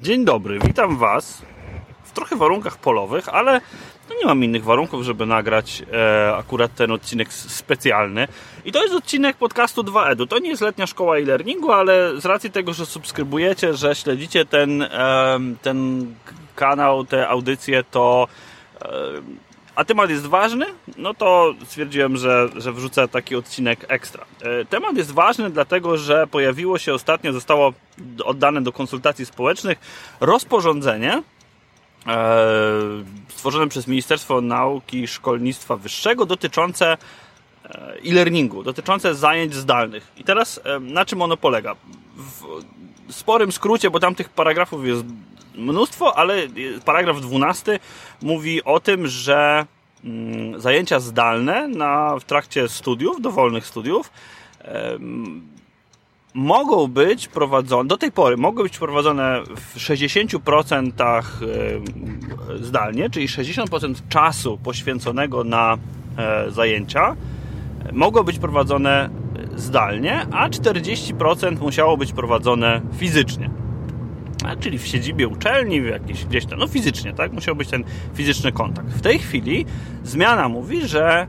Dzień dobry, witam Was w trochę warunkach polowych, ale no nie mam innych warunków, żeby nagrać e, akurat ten odcinek specjalny. I to jest odcinek podcastu 2EDU. To nie jest letnia szkoła e-learningu, ale z racji tego, że subskrybujecie, że śledzicie ten, e, ten kanał, te audycje, to e, a temat jest ważny, no to stwierdziłem, że, że wrzucę taki odcinek ekstra. E, temat jest ważny, dlatego że pojawiło się ostatnio, zostało oddane do konsultacji społecznych rozporządzenie e, stworzone przez Ministerstwo Nauki i Szkolnictwa Wyższego dotyczące e, e-learningu, dotyczące zajęć zdalnych. I teraz na czym ono polega? Sporym skrócie, bo tam tych paragrafów jest mnóstwo, ale paragraf 12 mówi o tym, że mm, zajęcia zdalne na, w trakcie studiów, dowolnych studiów, mogą być prowadzone, do tej pory mogą być prowadzone w 60% zdalnie, czyli 60% czasu poświęconego na e, zajęcia mogą być prowadzone zdalnie, a 40% musiało być prowadzone fizycznie czyli w siedzibie uczelni, w jakiś, gdzieś tam, no fizycznie, tak? Musiał być ten fizyczny kontakt. W tej chwili zmiana mówi, że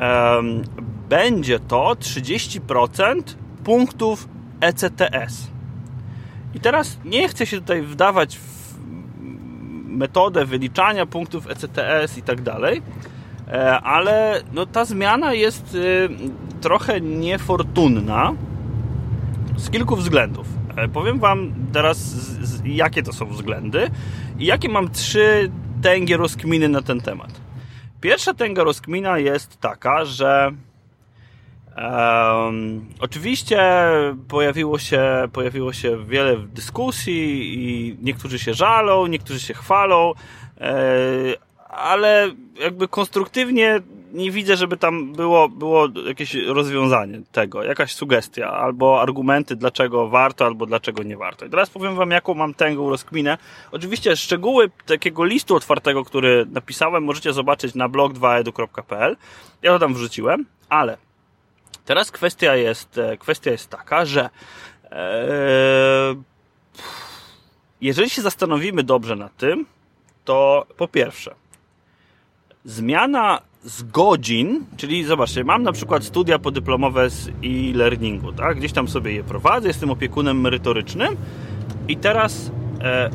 um, będzie to 30% punktów ECTS. I teraz nie chcę się tutaj wdawać w metodę wyliczania punktów ECTS i tak dalej, ale no, ta zmiana jest y, trochę niefortunna z kilku względów. E, powiem Wam teraz, jakie to są względy i jakie mam trzy tęgie rozkminy na ten temat. Pierwsza tęga rozkmina jest taka, że um, oczywiście pojawiło się, pojawiło się wiele dyskusji i niektórzy się żalą, niektórzy się chwalą, e, ale jakby konstruktywnie nie widzę, żeby tam było, było jakieś rozwiązanie tego, jakaś sugestia albo argumenty, dlaczego warto albo dlaczego nie warto. I teraz powiem Wam, jaką mam tęgą rozkminę. Oczywiście szczegóły takiego listu otwartego, który napisałem, możecie zobaczyć na blog2edu.pl. Ja to tam wrzuciłem, ale teraz kwestia jest, e, kwestia jest taka, że ee, jeżeli się zastanowimy dobrze nad tym, to po pierwsze, zmiana z godzin, czyli zobaczcie, mam na przykład studia podyplomowe z e-learningu, tak? Gdzieś tam sobie je prowadzę, jestem opiekunem merytorycznym i teraz e,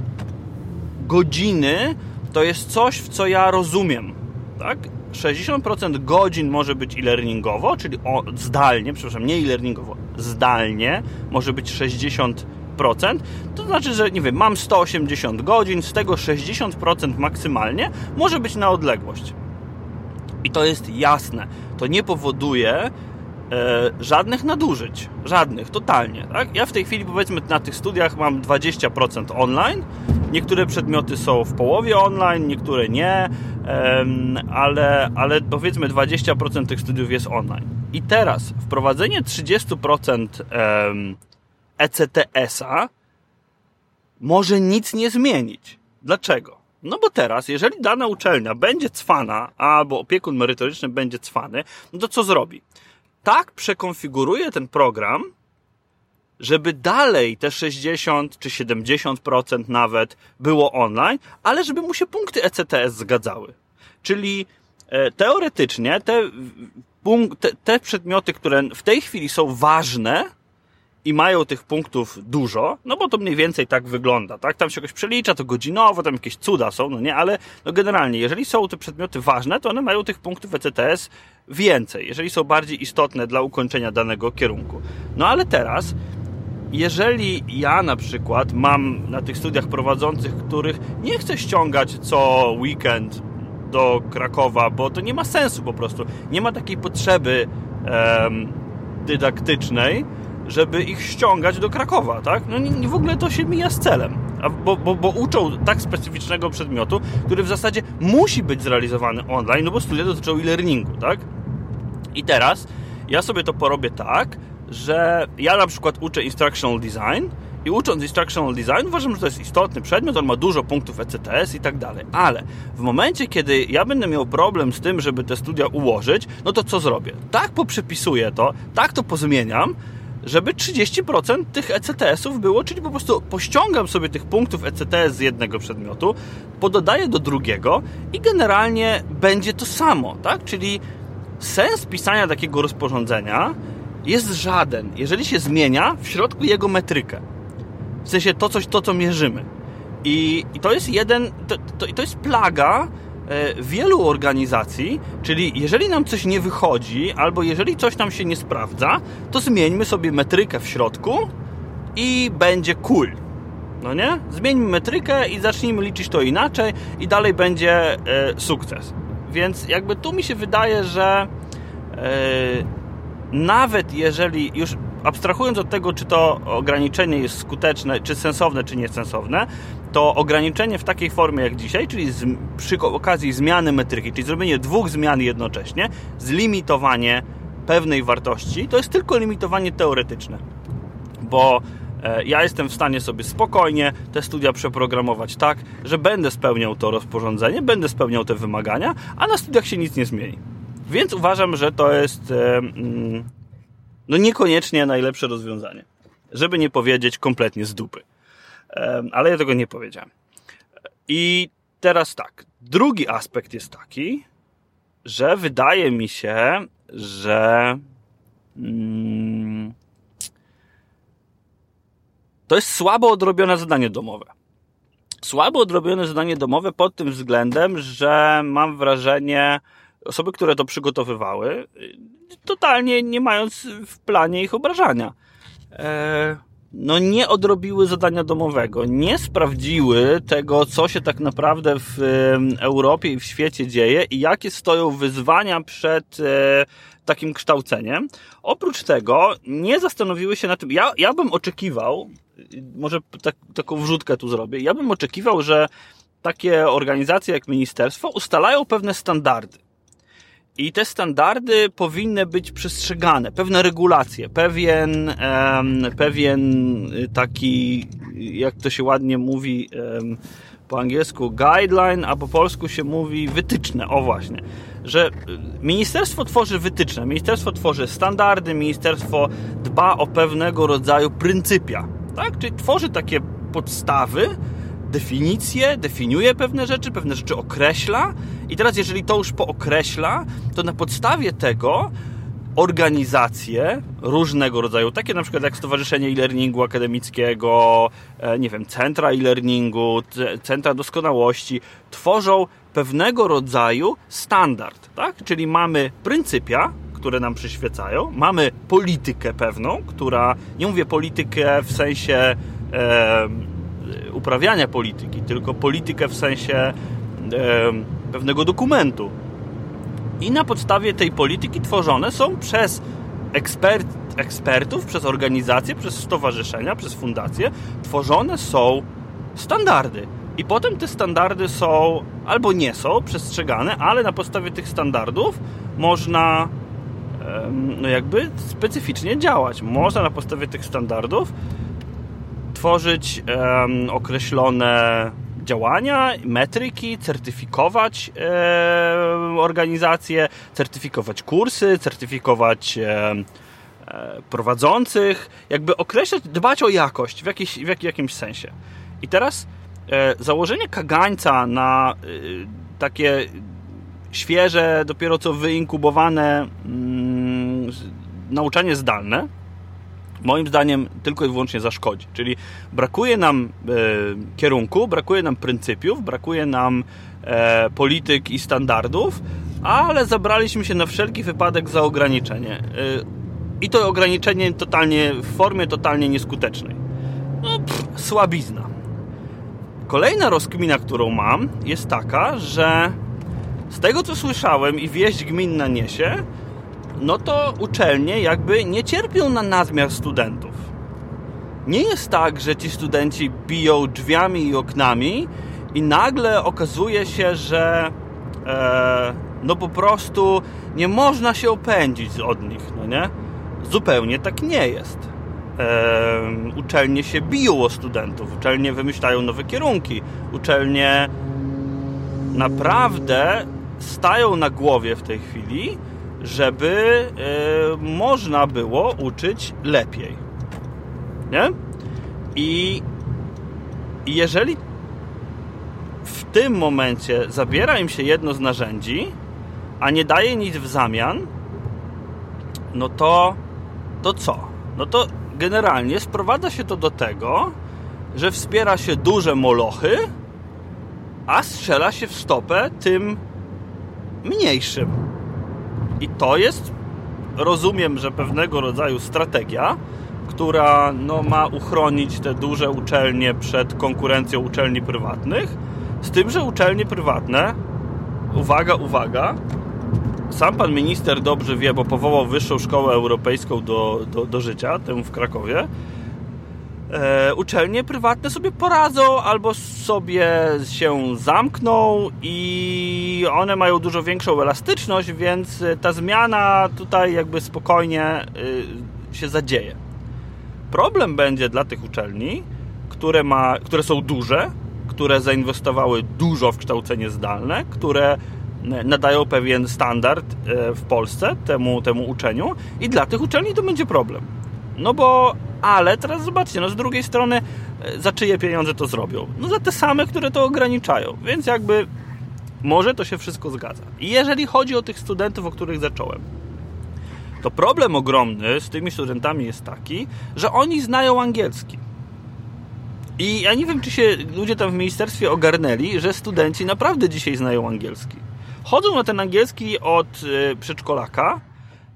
godziny to jest coś, w co ja rozumiem, tak? 60% godzin może być e-learningowo, czyli o, zdalnie, przepraszam, nie e-learningowo, zdalnie może być 60%, to znaczy, że nie wiem, mam 180 godzin, z tego 60% maksymalnie może być na odległość. I to jest jasne. To nie powoduje e, żadnych nadużyć. Żadnych, totalnie. Tak? Ja w tej chwili, powiedzmy, na tych studiach mam 20% online. Niektóre przedmioty są w połowie online, niektóre nie, ale, ale powiedzmy 20% tych studiów jest online. I teraz wprowadzenie 30% ECTS-a może nic nie zmienić. Dlaczego? No bo teraz, jeżeli dana uczelnia będzie cwana, albo opiekun merytoryczny będzie cwany, no to co zrobi? Tak przekonfiguruje ten program, żeby dalej te 60 czy 70% nawet było online, ale żeby mu się punkty ECTS zgadzały. Czyli e, teoretycznie te, te, te przedmioty, które w tej chwili są ważne, i mają tych punktów dużo, no bo to mniej więcej tak wygląda, tak? Tam się jakoś przelicza, to godzinowo, tam jakieś cuda są, no nie, ale no generalnie, jeżeli są te przedmioty ważne, to one mają tych punktów ECTS więcej, jeżeli są bardziej istotne dla ukończenia danego kierunku. No ale teraz, jeżeli ja na przykład mam na tych studiach prowadzących, których nie chcę ściągać co weekend do Krakowa, bo to nie ma sensu po prostu, nie ma takiej potrzeby um, dydaktycznej, żeby ich ściągać do Krakowa, tak? No nie, w ogóle to się mija z celem. A bo, bo, bo uczą tak specyficznego przedmiotu, który w zasadzie musi być zrealizowany online, no bo studia dotyczą e-learningu, tak? I teraz ja sobie to porobię tak, że ja na przykład uczę instructional design i ucząc instructional design uważam, że to jest istotny przedmiot, on ma dużo punktów ECTS i tak dalej, ale w momencie, kiedy ja będę miał problem z tym, żeby te studia ułożyć, no to co zrobię? Tak poprzepisuję to, tak to pozmieniam, żeby 30% tych ECTS-ów było, czyli po prostu pościągam sobie tych punktów ECTS z jednego przedmiotu, pododaję do drugiego i generalnie będzie to samo, tak? Czyli sens pisania takiego rozporządzenia jest żaden, jeżeli się zmienia w środku jego metrykę. W sensie to, coś, to co mierzymy. I, i to jest jeden, to, to, to jest plaga wielu organizacji, czyli jeżeli nam coś nie wychodzi, albo jeżeli coś nam się nie sprawdza, to zmieńmy sobie metrykę w środku i będzie cool. No nie? Zmieńmy metrykę i zacznijmy liczyć to inaczej i dalej będzie e, sukces. Więc jakby tu mi się wydaje, że e, nawet jeżeli już abstrahując od tego, czy to ograniczenie jest skuteczne, czy sensowne, czy niesensowne, to ograniczenie w takiej formie jak dzisiaj, czyli z, przy okazji zmiany metryki, czyli zrobienie dwóch zmian jednocześnie, zlimitowanie pewnej wartości, to jest tylko limitowanie teoretyczne. Bo e, ja jestem w stanie sobie spokojnie te studia przeprogramować tak, że będę spełniał to rozporządzenie, będę spełniał te wymagania, a na studiach się nic nie zmieni. Więc uważam, że to jest mm, no niekoniecznie najlepsze rozwiązanie. Żeby nie powiedzieć kompletnie z dupy. Ale ja tego nie powiedziałem. I teraz tak. Drugi aspekt jest taki, że wydaje mi się, że mm, to jest słabo odrobione zadanie domowe. Słabo odrobione zadanie domowe pod tym względem, że mam wrażenie, osoby, które to przygotowywały, totalnie nie mając w planie ich obrażania. E, no nie odrobiły zadania domowego, nie sprawdziły tego, co się tak naprawdę w Europie i w świecie dzieje i jakie stoją wyzwania przed e, takim kształceniem. Oprócz tego nie zastanowiły się na tym, ja, ja bym oczekiwał, może tak, taką wrzutkę tu zrobię, ja bym oczekiwał, że takie organizacje jak ministerstwo ustalają pewne standardy. I te standardy powinny być przestrzegane, pewne regulacje, pewien, um, pewien taki, jak to się ładnie mówi um, po angielsku, guideline, a po polsku się mówi wytyczne. O właśnie, że ministerstwo tworzy wytyczne, ministerstwo tworzy standardy, ministerstwo dba o pewnego rodzaju pryncypia, tak? Czyli tworzy takie podstawy, definicje, definiuje pewne rzeczy, pewne rzeczy określa i teraz jeżeli to już pookreśla, to na podstawie tego organizacje różnego rodzaju, takie na przykład jak Stowarzyszenie e-learningu akademickiego, e, nie wiem, centra e-learningu, centra doskonałości, tworzą pewnego rodzaju standard, tak? Czyli mamy pryncypia, które nam przyświecają, mamy politykę pewną, która, nie mówię politykę w sensie uprawiania polityki, tylko politykę w sensie pewnego dokumentu. I na podstawie tej polityki tworzone są przez ekspert, ekspertów, przez organizacje, przez stowarzyszenia, przez fundacje, tworzone są standardy. I potem te standardy są albo nie są przestrzegane, ale na podstawie tych standardów można no jakby specyficznie działać. Można na podstawie tych standardów tworzyć um, określone działania, metryki, certyfikować e, organizacje, certyfikować kursy, certyfikować e, prowadzących, jakby określać, dbać o jakość w, jakiś, w jakimś sensie. I teraz e, założenie kagańca na e, takie świeże, dopiero co wyinkubowane mm, nauczanie zdalne, moim zdaniem tylko i wyłącznie zaszkodzi. Czyli brakuje nam e, kierunku, brakuje nam pryncypiów, brakuje nam e, polityk i standardów, ale zabraliśmy się na wszelki wypadek za ograniczenie. E, I to ograniczenie totalnie w formie totalnie nieskutecznej. No, pff, słabizna. Kolejna rozkmina, którą mam, jest taka, że z tego co słyszałem i wieść gminna niesie, no to uczelnie jakby nie cierpią na nadmiar studentów. Nie jest tak, że ci studenci biją drzwiami i oknami i nagle okazuje się, że e, no po prostu nie można się opędzić od nich, no nie? Zupełnie tak nie jest. E, uczelnie się biją o studentów, uczelnie wymyślają nowe kierunki, uczelnie naprawdę stają na głowie w tej chwili żeby e, można było uczyć lepiej. Nie? I jeżeli w tym momencie zabiera im się jedno z narzędzi, a nie daje nic w zamian, no to to co? No to generalnie sprowadza się to do tego, że wspiera się duże molochy, a strzela się w stopę tym mniejszym. I to jest, rozumiem, że pewnego rodzaju strategia, która no, ma uchronić te duże uczelnie przed konkurencją uczelni prywatnych, z tym, że uczelnie prywatne, uwaga, uwaga, sam pan minister dobrze wie, bo powołał Wyższą Szkołę Europejską do, do, do życia, tę w Krakowie, e, uczelnie prywatne sobie poradzą albo sobie się zamkną i one mają dużo większą elastyczność, więc ta zmiana tutaj jakby spokojnie y, się zadzieje. Problem będzie dla tych uczelni, które, ma, które są duże, które zainwestowały dużo w kształcenie zdalne, które nadają pewien standard e, w Polsce temu, temu uczeniu i dla tych uczelni to będzie problem. No bo, ale teraz zobaczcie, no z drugiej strony e, za czyje pieniądze to zrobią? No za te same, które to ograniczają, więc jakby może to się wszystko zgadza. I jeżeli chodzi o tych studentów, o których zacząłem, to problem ogromny z tymi studentami jest taki, że oni znają angielski. I ja nie wiem, czy się ludzie tam w ministerstwie ogarnęli, że studenci naprawdę dzisiaj znają angielski. Chodzą na ten angielski od y, przedszkolaka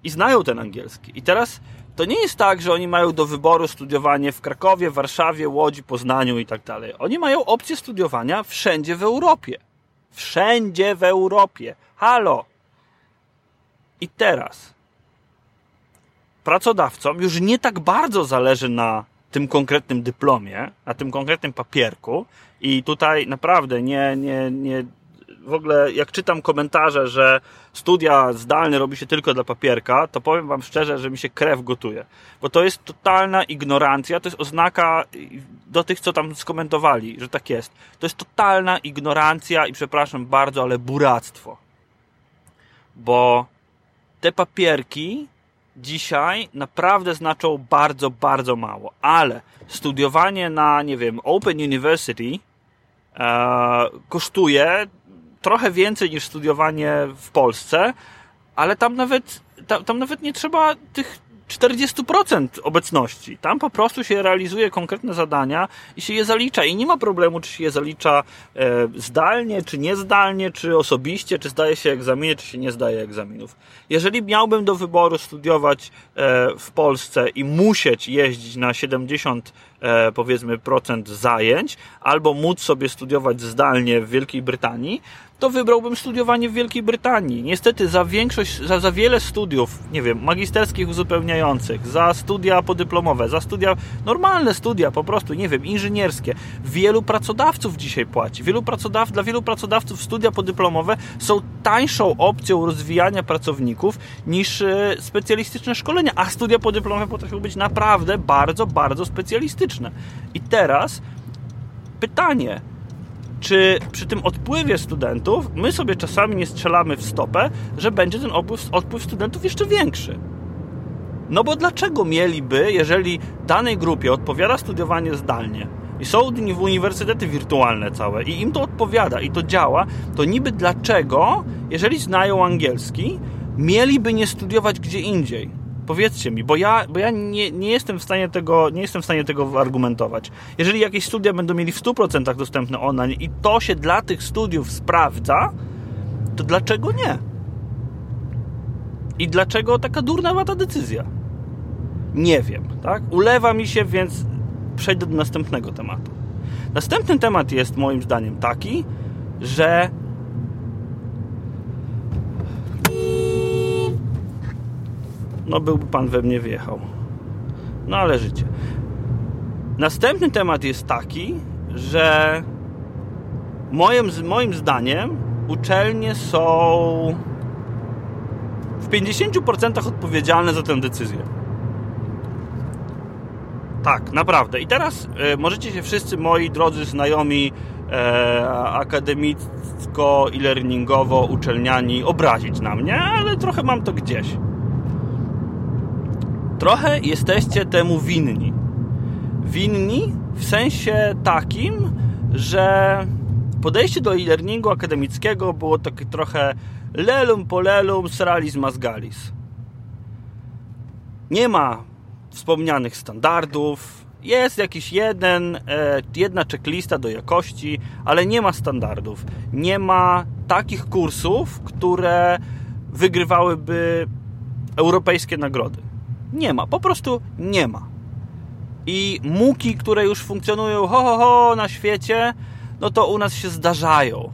i znają ten angielski. I teraz to nie jest tak, że oni mają do wyboru studiowanie w Krakowie, Warszawie, Łodzi, Poznaniu i tak dalej. Oni mają opcję studiowania wszędzie w Europie. Wszędzie w Europie. Halo! I teraz pracodawcom już nie tak bardzo zależy na tym konkretnym dyplomie, na tym konkretnym papierku i tutaj naprawdę nie, nie, nie w ogóle jak czytam komentarze, że studia zdalne robi się tylko dla papierka, to powiem wam szczerze, że mi się krew gotuje. Bo to jest totalna ignorancja, to jest oznaka do tych, co tam skomentowali, że tak jest. To jest totalna ignorancja i przepraszam bardzo, ale buractwo. Bo te papierki dzisiaj naprawdę znaczą bardzo, bardzo mało. Ale studiowanie na, nie wiem, Open University e, kosztuje trochę więcej niż studiowanie w Polsce, ale tam nawet, tam, tam nawet nie trzeba tych 40% obecności. Tam po prostu się realizuje konkretne zadania i się je zalicza. I nie ma problemu, czy się je zalicza e, zdalnie, czy niezdalnie, czy osobiście, czy zdaje się egzaminy, czy się nie zdaje egzaminów. Jeżeli miałbym do wyboru studiować e, w Polsce i musieć jeździć na 70 e, powiedzmy procent zajęć, albo móc sobie studiować zdalnie w Wielkiej Brytanii, to wybrałbym studiowanie w Wielkiej Brytanii. Niestety za większość, za, za wiele studiów, nie wiem, magisterskich uzupełniających, za studia podyplomowe, za studia, normalne studia po prostu, nie wiem, inżynierskie, wielu pracodawców dzisiaj płaci. Wielu pracodaw, dla wielu pracodawców studia podyplomowe są tańszą opcją rozwijania pracowników niż e, specjalistyczne szkolenia, a studia podyplomowe potrafią być naprawdę bardzo, bardzo specjalistyczne. I teraz pytanie, czy przy tym odpływie studentów my sobie czasami nie strzelamy w stopę, że będzie ten odpływ, odpływ studentów jeszcze większy. No bo dlaczego mieliby, jeżeli danej grupie odpowiada studiowanie zdalnie i są uniwersytety wirtualne całe i im to odpowiada i to działa, to niby dlaczego, jeżeli znają angielski, mieliby nie studiować gdzie indziej? Powiedzcie mi, bo ja, bo ja nie, nie, jestem w stanie tego, nie jestem w stanie tego argumentować. Jeżeli jakieś studia będą mieli w 100% dostępne online i to się dla tych studiów sprawdza, to dlaczego nie? I dlaczego taka durna ta decyzja? Nie wiem, tak? Ulewa mi się, więc przejdę do następnego tematu. Następny temat jest moim zdaniem taki, że no byłby pan we mnie wjechał. No ale życie. Następny temat jest taki, że moim, moim zdaniem uczelnie są w 50% odpowiedzialne za tę decyzję. Tak, naprawdę. I teraz e, możecie się wszyscy moi drodzy znajomi e, akademicko i learningowo uczelniani obrazić na mnie, ale trochę mam to gdzieś. Trochę jesteście temu winni. Winni w sensie takim, że podejście do e-learningu akademickiego było takie trochę lelum polelum, sralis mazgalis. Nie ma wspomnianych standardów, jest jakiś jeden, e, jedna checklista do jakości, ale nie ma standardów. Nie ma takich kursów, które wygrywałyby europejskie nagrody. Nie ma, po prostu nie ma. I muki, które już funkcjonują ho, ho, ho na świecie, no to u nas się zdarzają.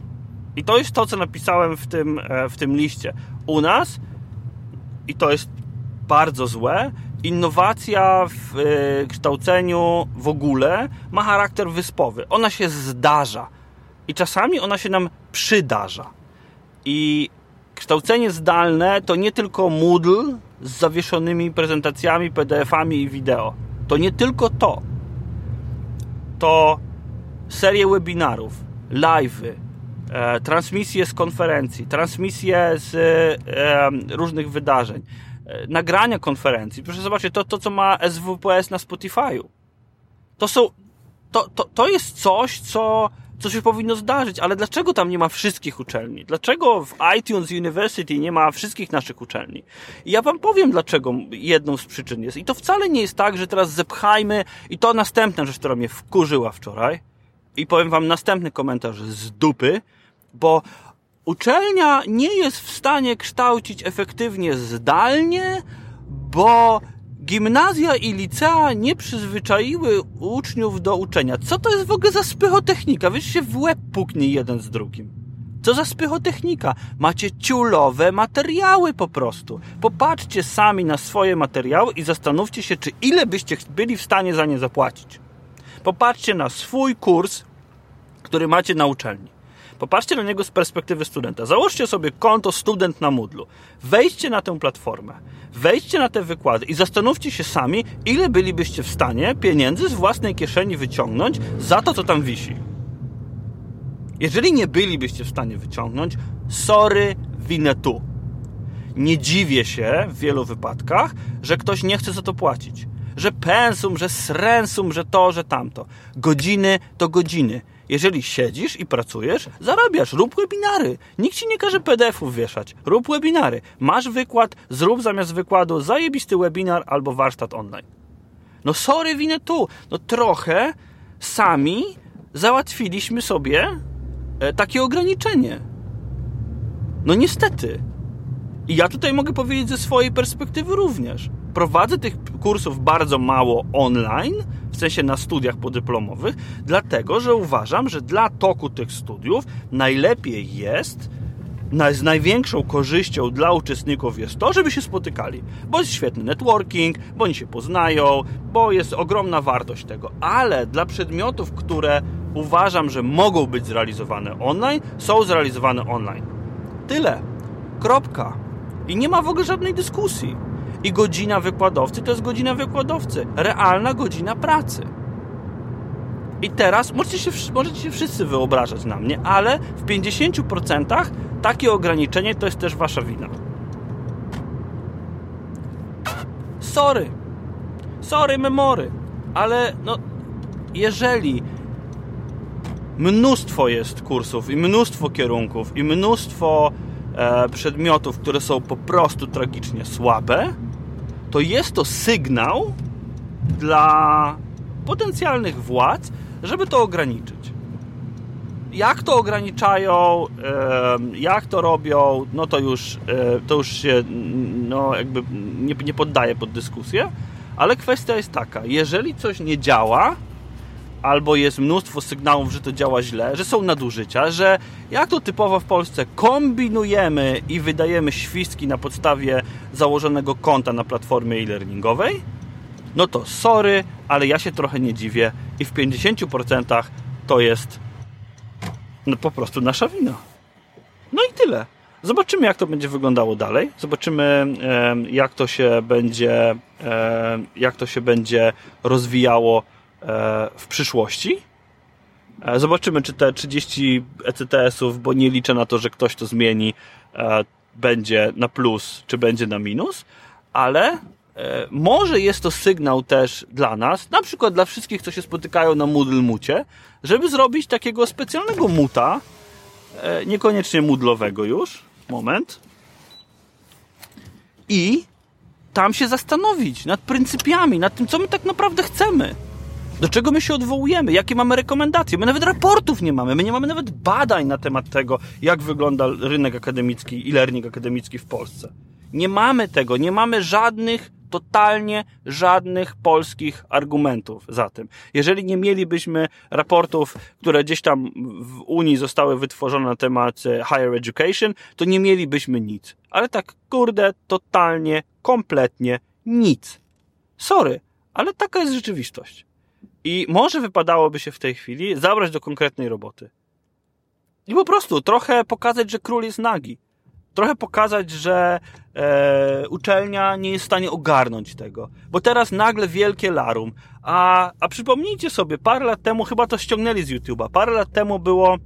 I to jest to, co napisałem w tym, e, w tym liście. U nas, i to jest bardzo złe, innowacja w e, kształceniu w ogóle ma charakter wyspowy. Ona się zdarza. I czasami ona się nam przydarza. I kształcenie zdalne to nie tylko Moodle z zawieszonymi prezentacjami, PDF-ami i wideo. To nie tylko to. To serie webinarów, live'y, e, transmisje z konferencji, transmisje z e, różnych wydarzeń, e, nagrania konferencji. Proszę zobaczyć, to, to co ma SWPS na Spotify'u. To są, to, to, to jest coś, co co się powinno zdarzyć, ale dlaczego tam nie ma wszystkich uczelni? Dlaczego w iTunes University nie ma wszystkich naszych uczelni? I ja wam powiem, dlaczego jedną z przyczyn jest. I to wcale nie jest tak, że teraz zepchajmy i to następna rzecz, która mnie wkurzyła wczoraj. I powiem wam następny komentarz z dupy, bo uczelnia nie jest w stanie kształcić efektywnie zdalnie, bo Gimnazja i licea nie przyzwyczaiły uczniów do uczenia. Co to jest w ogóle za spychotechnika? Wiesz, się w łeb puknie jeden z drugim. Co za spychotechnika? Macie ciulowe materiały po prostu. Popatrzcie sami na swoje materiały i zastanówcie się, czy ile byście byli w stanie za nie zapłacić. Popatrzcie na swój kurs, który macie na uczelni. Popatrzcie na niego z perspektywy studenta. Założcie sobie konto student na Moodlu. Wejdźcie na tę platformę. Wejdźcie na te wykłady i zastanówcie się sami, ile bylibyście w stanie pieniędzy z własnej kieszeni wyciągnąć za to, co tam wisi. Jeżeli nie bylibyście w stanie wyciągnąć, sorry, winę tu. Nie dziwię się w wielu wypadkach, że ktoś nie chce za to płacić. Że pensum, że srensum, że to, że tamto. Godziny to godziny. Jeżeli siedzisz i pracujesz, zarabiasz, rób webinary. Nikt ci nie każe PDF-ów wieszać. Rób webinary. Masz wykład, zrób zamiast wykładu zajebisty webinar albo warsztat online. No sorry, winę tu. No trochę sami załatwiliśmy sobie e, takie ograniczenie. No niestety. I ja tutaj mogę powiedzieć ze swojej perspektywy również. Prowadzę tych kursów bardzo mało online, w sensie na studiach podyplomowych, dlatego że uważam, że dla toku tych studiów najlepiej jest, z największą korzyścią dla uczestników jest to, żeby się spotykali, bo jest świetny networking, bo oni się poznają, bo jest ogromna wartość tego, ale dla przedmiotów, które uważam, że mogą być zrealizowane online, są zrealizowane online. Tyle. Kropka. I nie ma w ogóle żadnej dyskusji. I godzina wykładowcy to jest godzina wykładowcy. Realna godzina pracy. I teraz możecie się, możecie się wszyscy wyobrażać na mnie, ale w 50% takie ograniczenie to jest też wasza wina. Sorry. Sorry, memory. Ale no, jeżeli mnóstwo jest kursów i mnóstwo kierunków i mnóstwo e, przedmiotów, które są po prostu tragicznie słabe, to jest to sygnał dla potencjalnych władz, żeby to ograniczyć. Jak to ograniczają, jak to robią, no to już, e, to już się no jakby nie, nie poddaje pod dyskusję, ale kwestia jest taka, jeżeli coś nie działa, albo jest mnóstwo sygnałów, że to działa źle, że są nadużycia, że jak to typowo w Polsce kombinujemy i wydajemy świstki na podstawie założonego konta na platformie e-learningowej, no to sorry, ale ja się trochę nie dziwię i w 50% to jest no, po prostu nasza wina. No i tyle. Zobaczymy, jak to będzie wyglądało dalej. Zobaczymy, jak to się będzie jak to się będzie rozwijało w przyszłości. E, zobaczymy, czy te 30 ECTS-ów, bo nie liczę na to, że ktoś to zmieni, e, będzie na plus, czy będzie na minus, ale e, może jest to sygnał też dla nas, na przykład dla wszystkich, co się spotykają na Moodle Mucie, żeby zrobić takiego specjalnego muta, e, niekoniecznie moodlowego już, moment, i tam się zastanowić nad pryncypiami, nad tym, co my tak naprawdę chcemy. Do czego my się odwołujemy? Jakie mamy rekomendacje? My nawet raportów nie mamy. My nie mamy nawet badań na temat tego, jak wygląda rynek akademicki i learning akademicki w Polsce. Nie mamy tego. Nie mamy żadnych, totalnie żadnych polskich argumentów za tym. Jeżeli nie mielibyśmy raportów, które gdzieś tam w Unii zostały wytworzone na temat e, higher education, to nie mielibyśmy nic. Ale tak, kurde, totalnie, kompletnie nic. Sorry, ale taka jest rzeczywistość. I może wypadałoby się w tej chwili zabrać do konkretnej roboty. I po prostu trochę pokazać, że król jest nagi. Trochę pokazać, że e, uczelnia nie jest w stanie ogarnąć tego. Bo teraz nagle wielkie larum. A, a przypomnijcie sobie, parę lat temu, chyba to ściągnęli z YouTube'a, parę lat temu było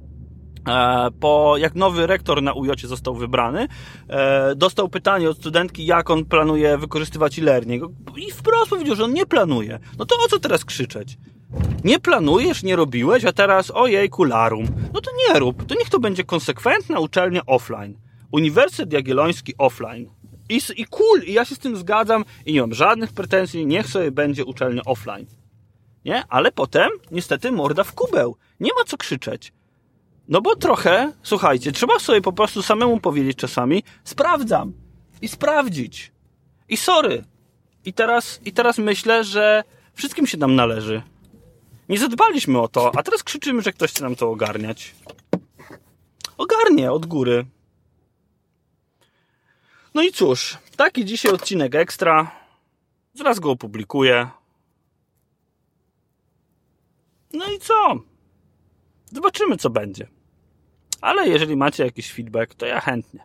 po jak nowy rektor na UJ został wybrany, e, dostał pytanie od studentki, jak on planuje wykorzystywać e-learning. I wprost powiedział, że on nie planuje. No to o co teraz krzyczeć? Nie planujesz, nie robiłeś, a teraz ojej, kularum. No to nie rób. To niech to będzie konsekwentna uczelnia offline. Uniwersytet Jagielloński offline. I, I cool, i ja się z tym zgadzam i nie mam żadnych pretensji, niech sobie będzie uczelnia offline. Nie? Ale potem, niestety, morda w kubeł. Nie ma co krzyczeć. No bo trochę, słuchajcie, trzeba sobie po prostu samemu powiedzieć czasami, sprawdzam. I sprawdzić. I sorry. I teraz, i teraz myślę, że wszystkim się nam należy. Nie zadbaliśmy o to, a teraz krzyczymy, że ktoś chce nam to ogarniać. Ogarnie od góry. No i cóż, taki dzisiaj odcinek ekstra. Zaraz go opublikuję. No i co? Zobaczymy, co będzie. Ale jeżeli macie jakiś feedback, to ja chętnie.